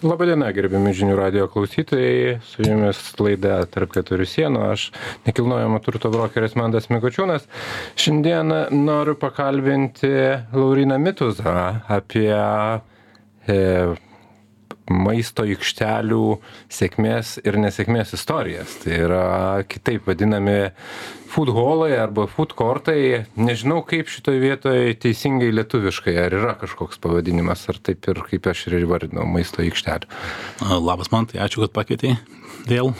Labadiena, gerbiami žinių radio klausytojai, su jumis laida tarp keturių sienų, aš nekilnojamo turto brokeris Mandas Mikočiūnas. Šiandien noriu pakalbinti Lauriną Mituzą apie e, maisto aikštelių sėkmės ir nesėkmės istorijas. Tai yra kitaip vadinami food hallai arba food courtai. Nežinau, kaip šitoje vietoje teisingai lietuviškai, ar yra kažkoks pavadinimas, ar taip ir kaip aš ir įvardinau, maisto aikštelių. Labas man, tai ačiū, kad pakvietei vėl.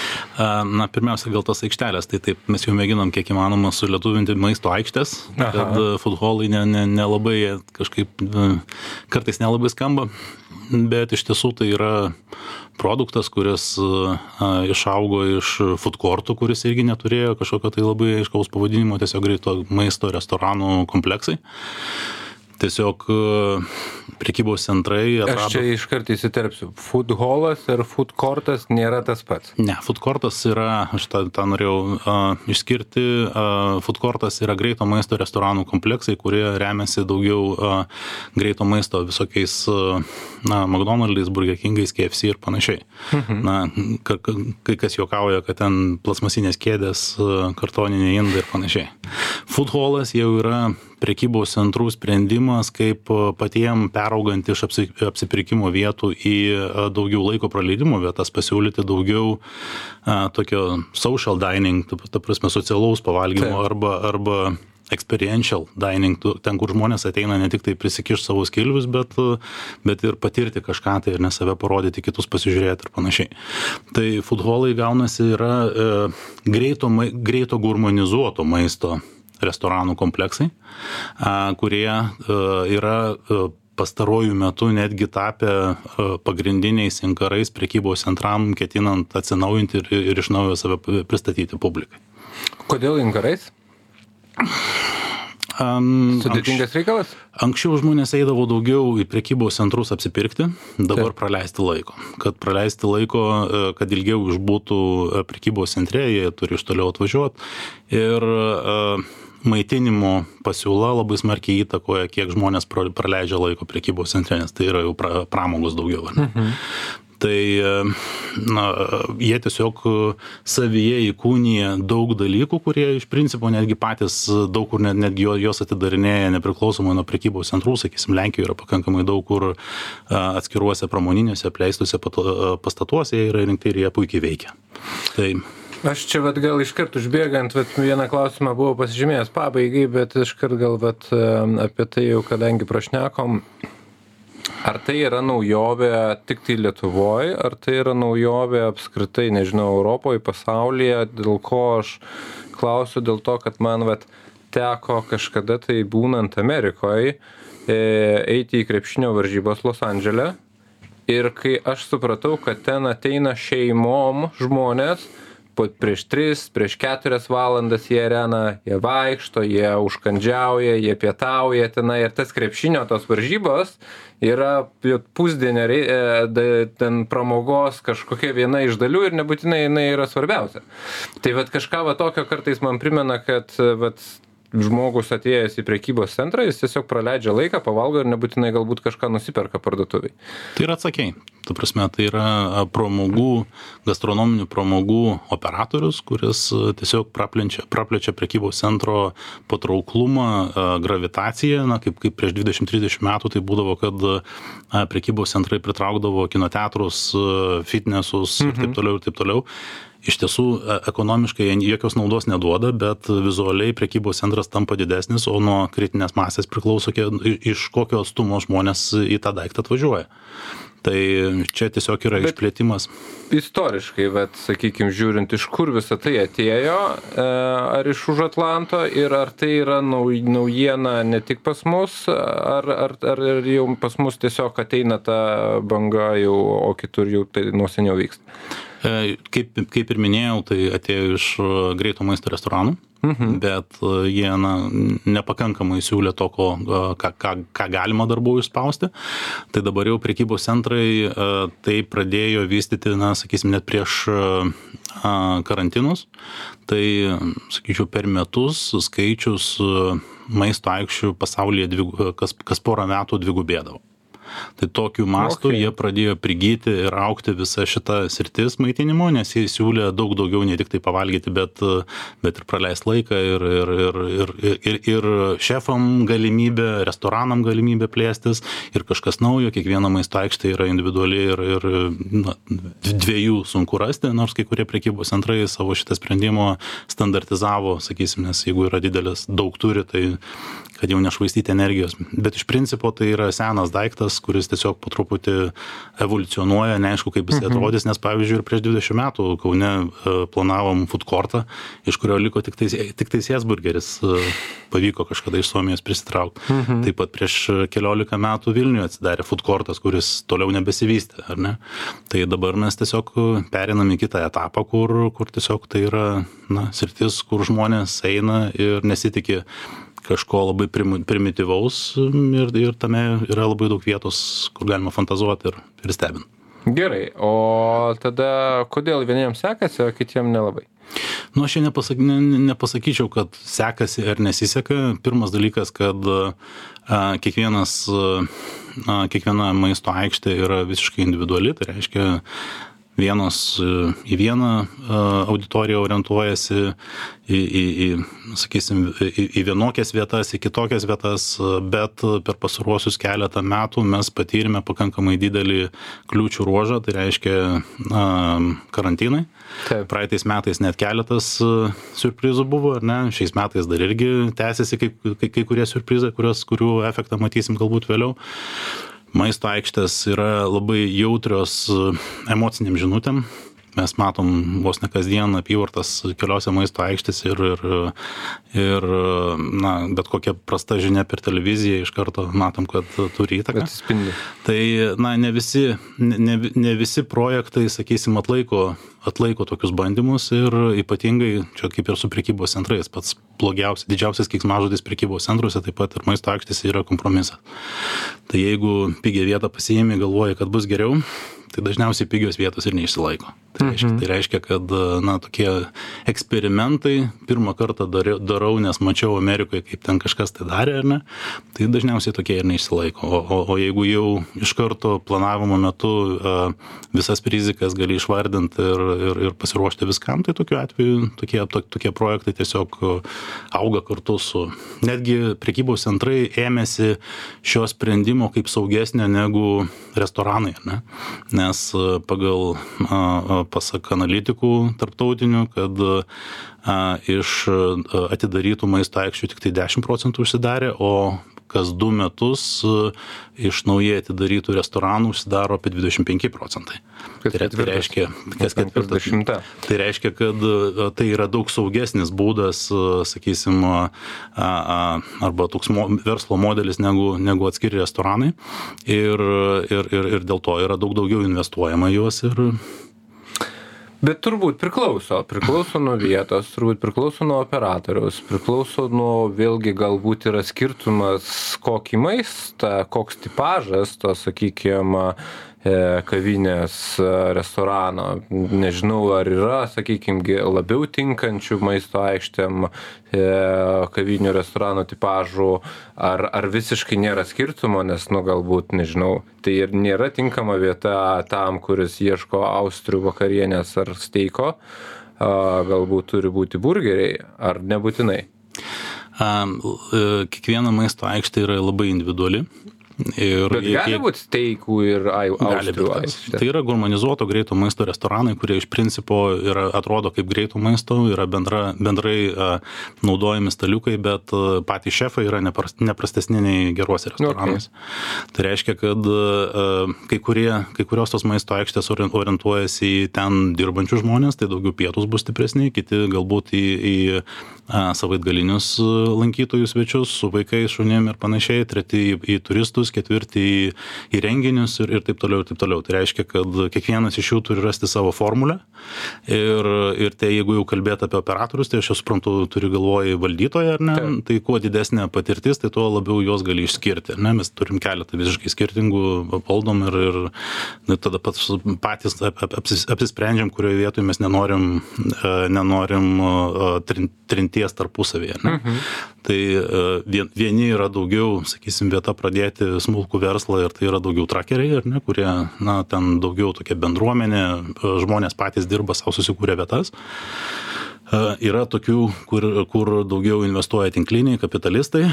Na, pirmiausia, gal tas aikštelės, tai taip mes jau mėginam kiek įmanoma sulietuvinti maisto aikštės, Aha. kad futbolai nelabai ne, ne kažkaip kartais nelabai skamba, bet iš tiesų tai yra produktas, kuris išaugo iš food courtų, kuris irgi neturėjo kažkokio tai labai aiškaus pavadinimo, tiesiog greito maisto restoranų kompleksai tiesiog prekybos centrai atrado... Aš čia iškart įsiterpsiu. Food hallas ir food courtas nėra tas pats. Ne, food courtas yra, aš tą, tą norėjau uh, išskirti, uh, food courtas yra greito maisto restoranų kompleksai, kurie remiasi daugiau uh, greito maisto visokiais, uh, na, McDonald's, Burger King'ais, KFC ir panašiai. Mhm. Na, kai kas juokauja, kad ten plasmasinės kėdės, uh, kartoniniai indai ir panašiai. Food hallas jau yra prekybos centrų sprendimas, kaip patiem peraugant iš apsi, apsipirkimo vietų į daugiau laiko praleidimo vietas pasiūlyti daugiau a, tokio social dining, ta, ta prasme socialaus pavalgymo Taip. arba, arba experiential dining, ten, kur žmonės ateina ne tik tai prisikiš savo skilvius, bet, bet ir patirti kažką tai ir ne save parodyti, kitus pasižiūrėti ir panašiai. Tai futbolai gaunasi yra e, greito, greito gurmanizuoto maisto restoranų kompleksai, kurie yra pastaruoju metu netgi tapę pagrindiniais inkarais prekybos centram, ketinant atsinaujinti ir, ir iš naujo save pristatyti publikai. Kodėl inkarais? Um, Sudėtingas reikalas? Anksčiau žmonės eidavo daugiau į prekybos centrus apsipirkti, dabar Taip. praleisti laiko. Kad praleisti laiko, e, kad ilgiau išbūtų e, prekybos centre, jie turi iš toliau atvažiuoti. Ir uh, maitinimo pasiūla labai smarkiai įtakoja, kiek žmonės praleidžia laiko prekybos centre, nes tai yra jau pra, pramogos daugiau. Mhm. Tai na, jie tiesiog savyje įkūnyje daug dalykų, kurie iš principo netgi patys daug kur net, netgi jos atidarinėja nepriklausomai nuo prekybos centrų, sakysim, Lenkijoje yra pakankamai daug kur atskiruose pramoniniuose apleistuose pastatuose jie yra rinkti ir jie puikiai veikia. Tai Aš čia vat gal iškart užbėgant, vat vieną klausimą buvau pasižymėjęs pabaigai, bet iškart gal vat apie tai jau, kadangi prašnekom, ar tai yra naujovė tik tai Lietuvoje, ar tai yra naujovė apskritai, nežinau, Europoje, pasaulyje, dėl ko aš klausiu, dėl to, kad man vat teko kažkada tai būnant Amerikoje eiti į krepšinio varžybas Los Andželė. Ir kai aš supratau, kad ten ateina šeimom žmonės, po prieš tris prieš keturias valandas į areną jie vaikšto jie užkandžiauja jie pietauja tenai. Ir tas krepšinio tos varžybos yra pusdienio e, ten pramogos kažkokia viena iš dalių ir nebūtinai jinai yra svarbiausia. Tai vat kažką va tokio kartais man primena kad vat žmogus atėjęs į prekybos centrą, jis tiesiog praleidžia laiką, pavalgo ir nebūtinai galbūt kažką nusiperka parduotuviai. Tai yra atsakiai. Tu prasme, tai yra pramogų, gastronominių pramogų operatorius, kuris tiesiog praplečia, praplečia prekybos centro patrauklumą, gravitaciją, na, kaip, kaip prieš 20-30 metų tai būdavo, kad prekybos centrai pritraukdavo kinoteatrus, fitnessus mhm. ir taip toliau ir taip toliau iš tiesų e, ekonomiškai jokios naudos neduoda bet vizualiai prekybos centras tampa didesnis o nuo kritinės masės priklauso iš kokio atstumo žmonės į tą daiktą atvažiuoja. Tai čia tiesiog yra bet išplėtimas. istoriškai vat sakykim žiūrint iš kur visa tai atėjo e, ar iš už atlanto ir ar tai yra nau naujiena ne tik pas mus ar ar ar jau pas mus tiesiog ateina ta banga jau o kitur jau tai nuo seniau vyksta kaip, kaip ir minėjau, tai atėjo iš e, greito maisto restoranų, mhm. bet e, jie na, nepakankamai siūlė to, ko, ką, ką, ką galima dar buvo išspausti. Tai dabar jau priekybos centrai tai pradėjo vystyti, na, sakysim, net prieš karantinus. Tai, sakyčiau, per metus skaičius maisto aikščių pasaulyje dvigu, kas, kas porą metų dvigubėdavo. Tai tokiu mastu Okay. jie pradėjo prigyti ir aukti visa šita sritis maitinimo, nes jie siūlė daug daugiau ne tik tai pavalgyti, bet, bet ir praleisti laiką ir, ir, ir, ir, ir, ir šefam galimybė, restoranam galimybė plėstis ir kažkas naujo, kiekviena maisto aikštė yra individuali ir, ir na, dviejų sunku rasti, nors kai kurie prekybos centrai savo šitą sprendimą standartizavo, sakysim, nes jeigu yra didelis, daug turi, tai kad jau nešvaistyti energijos. Bet iš principo tai yra senas daiktas, kuris tiesiog po truputį evoliucionuoja, neaišku, kaip jis atrodys, nes pavyzdžiui ir prieš 20 metų Kaune e, planavom food courtą, iš kurio liko tik tais, tik tais Jesburgeris, e, pavyko kažkada iš Suomijos prisitraukti. Taip pat prieš keliolika metų Vilniuje atsidarė food courtas, kuris toliau nebesivystė, ar ne? Tai dabar mes tiesiog perinam į kitą etapą, kur, kur tiesiog tai yra na, sritis, kur žmonės eina ir nesitikė kažko labai prim, primityvaus ir, ir tame yra labai daug vietos, kur galima fantazuoti ir, ir stebinti. Gerai, o tada kodėl vieniems sekasi, o kitiems nelabai? Nu, aš nepasak, ne, nepasakyčiau, kad sekasi ar nesiseka. Pirmas dalykas, kad a, kiekvienas, a, kiekviena maisto aikštė yra visiškai individuali, tai reiškia, vienos e, į vieną e, auditoriją orientuojasi, į, į, į sakysim, į, į vienokias vietas, į kitokias vietas, bet per pasaruosius keletą metų mes patyrėme pakankamai didelį kliūčių ruožą, tai reiškia na, karantinai. Taip. Praeitais metais net keletas e, surprizų buvo, ar ne? Šiais metais dar irgi tęsiasi kai, kai, kai kurie surprizai, kurios, kurių efektą matysim galbūt vėliau maisto aikštės yra labai jautrios e, emociniam žinutėm. Mes matom vos ne kasdien apyvartas keliose maisto aikštėse ir, ir, ir na, bet kokia prasta žinia per televiziją iš karto matom, kad turi įtaką. Atsispindi. Tai na, ne, visi, ne, ne visi projektai, sakysim, atlaiko, atlaiko tokius bandymus ir ypatingai, čia kaip ir su prekybos centrais, pats blogiausias, didžiausias kiksmažodis prekybos centruose, taip pat ir maisto aikštėse yra kompromisas. Tai jeigu pigią vietą pasiėmė, galvoja, kad bus geriau, tai dažniausiai pigios vietos ir neišsilaiko. Tai reiškia, tai reiškia kad na, tokie eksperimentai pirmą kartą darau, nes mačiau Amerikoje, kaip ten kažkas tai darė, ar ne, tai dažniausiai tokie ir neišsilaiko. O, o, o jeigu jau iš karto planavimo metu a, visas rizikas gali išvardinti ir, ir, ir pasiruošti viskam, tai tokiu atveju tokie, to, tokie projektai tiesiog auga kartu su. Netgi prekybos centrai ėmėsi šio sprendimo kaip saugesnio negu restoranai, ne? nes pagal a, a, pasak analitikų tarptautinių, kad a, iš atidarytų maisto aikščių tik tai 10 procentų užsidarė, o kas du metus iš naujai atidarytų restoranų užsidaro apie 25 procentai. Kas Tai, tai reiškia, kas. Dešimta. Tai reiškia, kad tai yra daug saugesnis būdas, sakysim, arba toks mo, verslo modelis negu, negu atskiri restoranai. Ir, ir, ir, ir dėl to yra daug daugiau investuojama juos. Ir, Bet turbūt priklauso. Priklauso nuo vietos, turbūt priklauso nuo operatoriaus, priklauso nuo, vėlgi galbūt yra skirtumas, kokį maistą, koks tipažas to, sakykime, kavinės restorano. Nežinau, ar yra, sakykime, labiau tinkančių maisto aikštėm kavinių restorano tipažų, ar, ar visiškai nėra skirtumo, nes, nu, galbūt, nežinau, tai ir nėra tinkama vieta tam, kuris ieško austrių vakarienės ar steiko, galbūt turi būti burgeriai, ar nebūtinai. Kiekviena maisto aikštė yra labai individuali. Ir Bet gali būti steikų ir austrių. Tai yra gurmanizuoto greito maisto restoranai, kurie iš principo yra, atrodo kaip greito maisto, yra bendra, bendrai uh, naudojami staliukai, bet uh, patys šefai yra nepras, neprastesni nei geruose restoranuose. Okay. Tai reiškia, kad uh, kai, kurie, kai kurios tos maisto aikštės orientuojasi į ten dirbančių žmonės, tai daugiau pietus bus stipresni, kiti galbūt į, į savaitgalinius lankytojų svečius su vaikais, šunim ir panašiai, treti į, į turistus metus, ketvirtį į, į renginius ir, ir taip toliau, ir taip toliau. Tai reiškia, kad kiekvienas iš jų turi rasti savo formulę. Ir, ir tai jeigu jau kalbėt apie operatorius, tai aš jau suprantu, turi galvoj valdytoją, ar ne? Taip. Tai kuo didesnė patirtis, tai tuo labiau jos gali išskirti. Ne? Mes turim keletą visiškai skirtingų valdom ir, ir na, tada pats, patys apsis, apsisprendžiam, kurioje vietoje mes nenorim, nenorim trinti lyties tarpusavėje. Ne? Mhm. Tai vien, vieni yra daugiau, sakysim, vieta pradėti smulkų verslą ir tai yra daugiau trakeriai, ne, kurie, na, ten daugiau tokia bendruomenė, žmonės patys dirba savo susikūrę vietas. Yra tokių, kur, kur daugiau investuoja tinkliniai kapitalistai,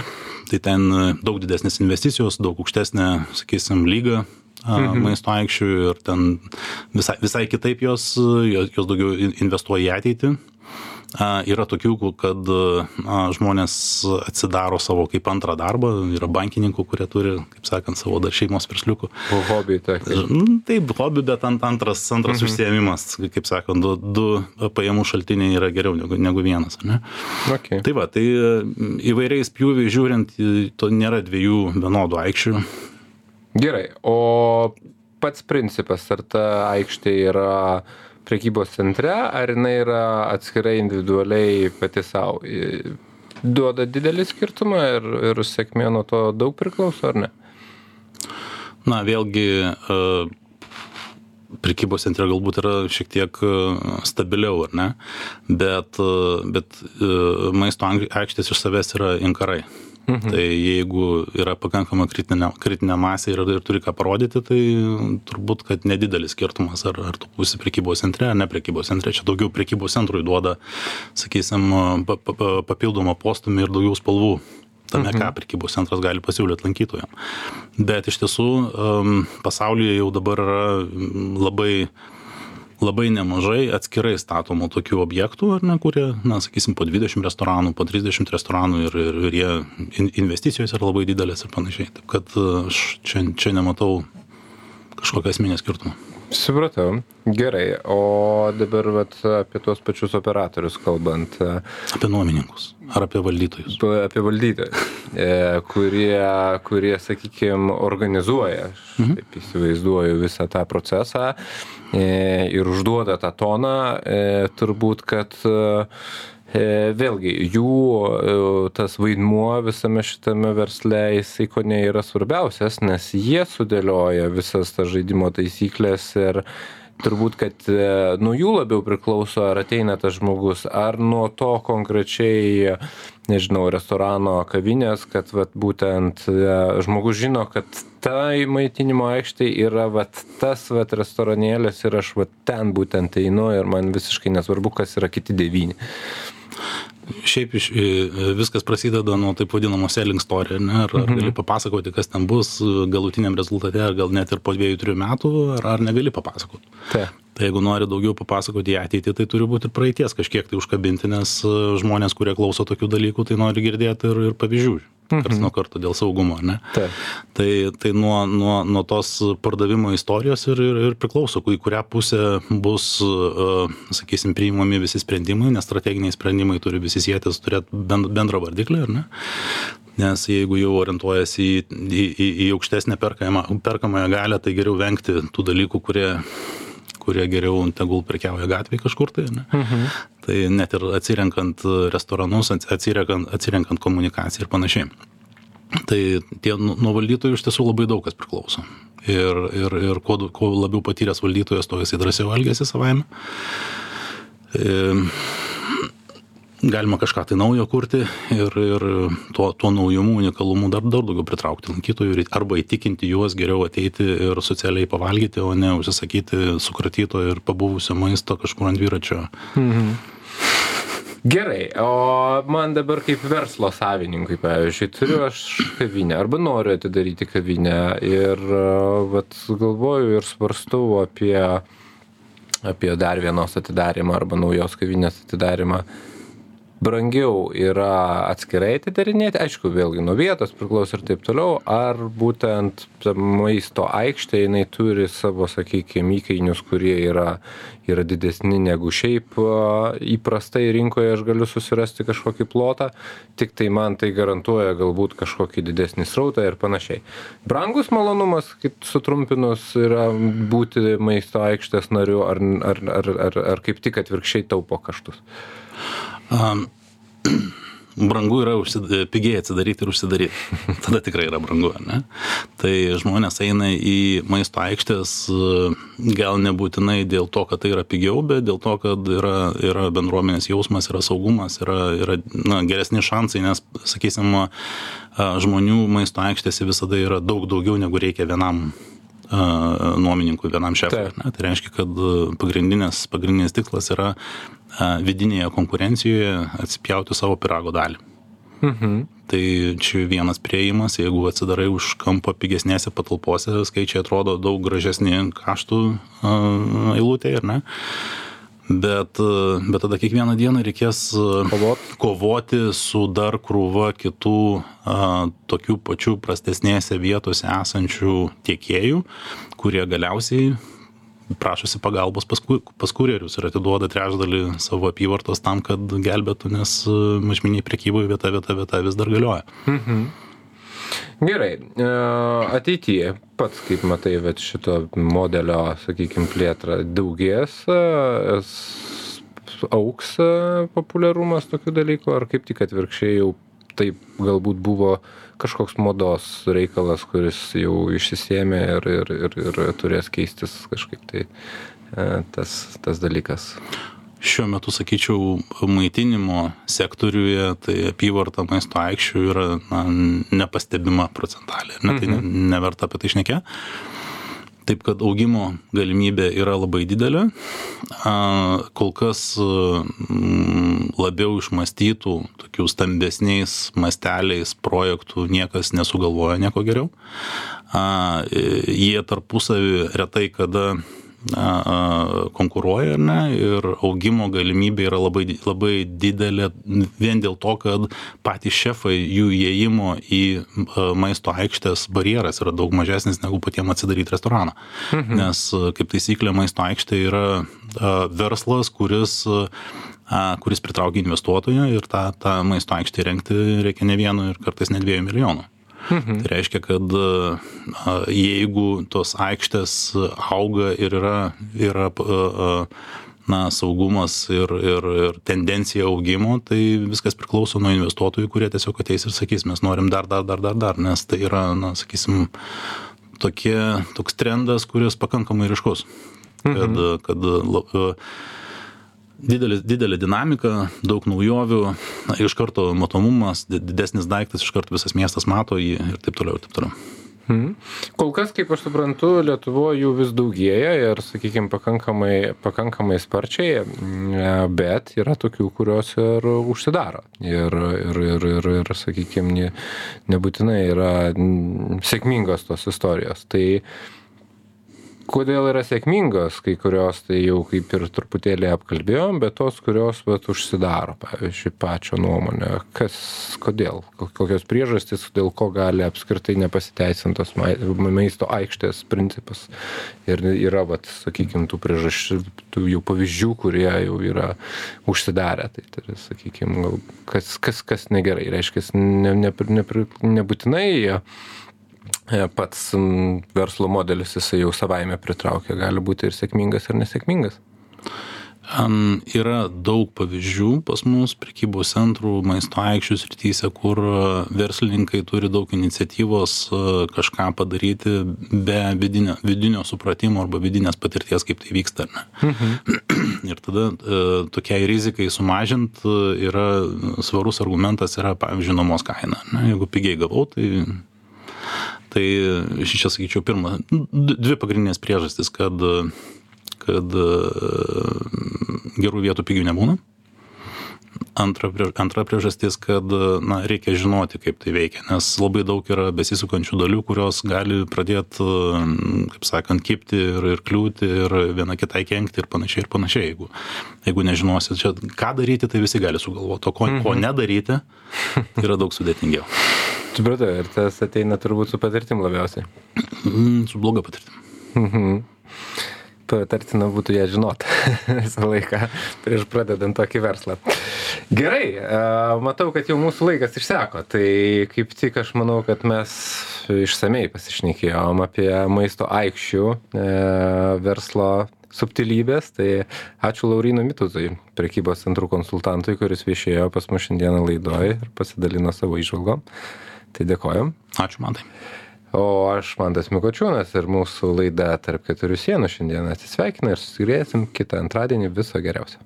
tai ten daug didesnės investicijos, daug aukštesnė, sakysim, lyga mhm. maisto aikščių ir ten visai, visai kitaip jos, jos daugiau investuoja į ateitį. Yra tokių, kad žmonės atsidaro savo kaip antrą darbą, yra bankininkų, kurie turi, kaip sakant, savo dar šeimos versliukų. O hobį, taip. Taip, hobį, bet ant, antras, antras mhm. užsiemimas, kaip sakant, du, du pajamų šaltiniai yra geriau negu, negu vienas. Ne? Okay. Tai va, tai įvairiais pjūviais žiūrint, to nėra dviejų vienodų aikščių Gerai, o pats principas, ar ta aikštė yra prekybos centre, ar jinai yra atskirai individualiai pati savo, duoda didelį skirtumą ir, ir sėkmė nuo to daug priklauso, ar ne? Na, vėlgi, prekybos centre galbūt yra šiek tiek stabiliau, ar ne? Bet, bet maisto aikštės iš savęs yra inkarai. Mhm. Tai jeigu yra pakankama kritinė, kritinė masė ir, ir turi ką parodyti, tai turbūt, kad nedidelis skirtumas, ar, ar tu būsi prekybos centre, ar ne prekybos centre. Čia daugiau prekybos centrui duoda, sakysim, pa, pa, papildomą postumį ir daugiau spalvų tame, mhm. ką prekybos centras gali pasiūlyti lankytojams. Bet iš tiesų pasaulyje jau dabar yra labai labai nemažai atskirai statomų tokių objektų, ar ne, kurie, na, sakysim, po 20 restoranų, po 30 restoranų ir, ir, ir jie investicijos yra labai didelės ir panašiai. Taip kad aš čia, čia nematau kažkokio esminio skirtumo. Supratau. Gerai. O dabar vat, apie tuos pačius operatorius kalbant. Apie nuomininkus. Ar apie valdytojus? Apie valdytojus, e, kurie, kurie sakykime, organizuoja, mhm. taip įsivaizduoju, visą tą procesą e, ir užduoda tą toną. E, turbūt, kad E, vėlgi, jų e, tas vaidmuo visame šitame versle, jisai ko ne yra svarbiausias, nes jie sudėlioja visas tas žaidimo taisyklės ir turbūt, kad e, nuo jų labiau priklauso, ar ateina tas žmogus, ar nuo to konkrečiai, nežinau, restorano kavinės, kad vat, būtent žmogus žino, kad tai maitinimo aikštė yra vat, tas vat, restoranėlis ir aš vat, ten būtent einu ir man visiškai nesvarbu, kas yra kiti devyni. Šiaip iš, viskas prasideda nuo taip vadinamo selling story, ne? ar, ar mhm. gali papasakoti, kas ten bus galutiniam rezultate, ar gal net ir po dviejų, trijų metų, ar, ar negali papasakoti. Ta. Tai jeigu nori daugiau papasakoti į ateitį, tai turi būti ir praeities kažkiek tai užkabinti, nes žmonės, kurie klauso tokių dalykų, tai nori girdėti ir, ir pavyzdžių karts nuo karto dėl saugumo, ne? Taip. Tai, tai nuo, nuo, nuo tos pardavimo istorijos ir, ir, ir priklauso, į kurią pusę bus, sakysim, priimami visi sprendimai, nes strateginiai sprendimai turi visi sėtis turėti bendrą vardiklį, ar ne? Nes jeigu jau orientuojasi į, į, į, į aukštesnę perkamąją galę, tai geriau vengti tų dalykų, kurie kurie geriau tegul prekiauja gatvėje kažkur tai. Ne? Mhm. Tai net ir atsirenkant restoranus, atsirenkant, atsirenkant komunikaciją ir panašiai. Tai tie nu, nuo valdytojų iš tiesų labai daug kas priklauso. Ir, ir, ir kuo, kuo labiau patyręs valdytojas, to jisai drąsiau elgesi savaime. E, galima kažką tai naujo kurti ir, ir tuo, tuo naujumu, unikalumu dar, dar daugiau pritraukti lankytojų arba įtikinti juos geriau ateiti ir socialiai pavalgyti, o ne užsisakyti sukratyto ir pabuvusio maisto kažkur ant dviračio. Mhm. Gerai, o man dabar kaip verslo savininkui, pavyzdžiui, turiu aš kavinę arba noriu atidaryti kavinę ir vat, galvoju ir svarstau apie, apie dar vienos atidarimą arba naujos kavinės atidarimą brangiau yra atskirai atidarinėti, aišku, vėlgi nuo vietos priklauso ir taip toliau, ar būtent maisto aikštė jinai turi savo, sakykime, įkainius, kurie yra, yra didesni negu šiaip įprastai rinkoje aš galiu susirasti kažkokį plotą, tik tai man tai garantuoja galbūt kažkokį didesnį srautą ir panašiai. Brangus malonumas, kaip sutrumpinus, yra būti maisto aikštės nariu ar, ar, ar, ar, ar kaip tik atvirkščiai taupo kaštus. Um, brangu yra užsid... pigiai atsidaryti ir užsidaryti. Tada tikrai yra brangu, ne? Tai žmonės eina į maisto aikštės gal nebūtinai dėl to, kad tai yra pigiau, bet dėl to, kad yra, yra bendruomenės jausmas, yra saugumas, yra, yra na, geresni šansai, nes, sakysim, žmonių maisto aikštėse visada yra daug daugiau negu reikia vienam nuomininkui, vienam šefui. Ne? Tai reiškia, kad pagrindinis, pagrindinis tikslas yra vidinėje konkurencijoje atspjauti savo pirago dalį. Mhm. Tai čia vienas prieimas, jeigu atsidarai už kampo pigesnėse patalpose, skaičiai atrodo daug gražesni kaštų eilutėje, ar ne? Bet bet tada kiekvieną dieną reikės Kovot. kovoti su dar krūva kitų a, tokių pačių prastesnėse vietose esančių tiekėjų, kurie galiausiai prašosi pagalbos pas, pas kurjerius ir atiduoda trečdalį savo apyvartos tam, kad gelbėtų, nes mažminiai priekyboje vieta, vieta, vieta vis dar galioja. Gerai, e, ateityje pats kaip matai, bet šito modelio, sakykime, plėtra daugės, e, auks e, populiarumas tokių dalykų, ar kaip tik atvirkščiai jau taip galbūt buvo kažkoks modos reikalas, kuris jau išsisėmė ir, ir, ir, ir turės keistis kažkaip tai tas, tas dalykas. Šiuo metu, sakyčiau, maitinimo sektoriuje tai apyvarta maisto aikščių yra na, nepastebima procentalė. Ne, tai ne, neverta apie tai šnekė. Taip kad augimo galimybė yra labai didelė. Kol kas mm, labiau išmastytų, tokių stambesniais masteliais projektų niekas nesugalvoja nieko geriau. Jie tarpusavį retai kada na, konkuruoja ar ne ir augimo galimybė yra labai, labai didelė vien dėl to, kad patys šefai, jų įėjimo į maisto aikštės barjeras yra daug mažesnis negu patiems atsidaryti restoraną. Mhm. Nes kaip taisyklė maisto aikštė yra verslas, kuris kuris pritraukia investuotoją ir tą, tą maisto aikštę įrengti reikia ne vieno ir kartais ne dviejų milijonų. Mhm. Tai reiškia, kad jeigu tos aikštės auga ir yra, yra na, saugumas ir, ir, ir tendencija augimo, tai viskas priklauso nuo investuotojų, kurie tiesiog ateis ir sakys, mes norim dar, dar, dar, dar, dar, nes tai yra, na, sakysim, tokie, toks trendas, kuris pakankamai ryškus. Kad, kad la- didelis, didelė dinamika, daug naujovių, na, iš karto matomumas, di- didesnis daiktas, iš karto visas miestas mato jį ir taip toliau, ir taip toliau. Mhm. Kol kas, kaip aš suprantu, Lietuvoje jų vis daugėja ir, sakykime, pakankamai, pakankamai sparčiai, mm, bet yra tokių, kurios ir užsidaro. Ir, ir, ir, ir, ir sakykime, ne, nebūtinai yra sėkmingos tos istorijos. Tai kodėl yra sėkmingos, kai kurios tai jau kaip ir truputėlį apkalbėjom, bet tos, kurios vat, užsidaro, pavyzdžiui, pačio nuomonė, kas, kodėl, ko- kokios priežastys, dėl ko gali apskritai nepasiteisintos mai- maisto aikštės principas. Ir yra, vat, sakykime, tų priežasčių, tų jau pavyzdžių, kurie jau yra užsidarę. Tai, tai sakykime, gal kas, kas, kas negerai, reiškia, ne, ne, ne, nebūtinai jie pats m, verslo modelis jisai jau savaime pritraukia, gali būti ir sėkmingas, ir nesėkmingas. Am, Yra daug pavyzdžių pas mus prekybos centrų, maisto aikščių srityse, kur a, verslininkai turi daug iniciatyvos a, kažką padaryti be vidinio, vidinio supratimo arba vidinės patirties, kaip tai vyksta. Ne? Ir tada e, tokiai rizikai sumažint e, yra svarus argumentas yra, pavyzdžiui, nuomos kaina. Ne? Jeigu pigiai gavau, tai Tai čia sakyčiau, pirma, dvi pagrindinės priežastys, kad, kad e, gerų vietų pigių nebūna. Antra, antra priežastis, kad na, reikia žinoti, kaip tai veikia, nes labai daug yra besisukančių dalių, kurios gali pradėti, kaip sakant, kipti ir, ir kliūti ir viena kitai kenkti ir panašiai ir panašiai. Jeigu, jeigu nežinosit, čia, ką daryti, tai visi gali sugalvoti, o ko, mhm. ko nedaryti, yra daug sudėtingiau. Supratau, ir tas ateina turbūt su patirtim labiausiai. Mm, su bloga patirtim. Patartina būtų ją žinoti visą laiką prieš pradedant tokį verslą. Gerai, e, matau, kad jau mūsų laikas išseko, tai kaip tik aš manau, kad mes išsamei pasišnekėjom apie maisto aikščių e, verslo subtilybės. Tai ačiū Laurino Mituzui, prekybos centrų konsultantui, kuris viešėjo pas mus šiandieną laidoje ir pasidalino savo išvalgom. Tai dėkojom. Ačiū man tai. O aš Mantas Mikočiūnas ir mūsų laida tarp keturių sienų šiandien atsisveikina ir susigrėsim kitą antradienį viso geriausio.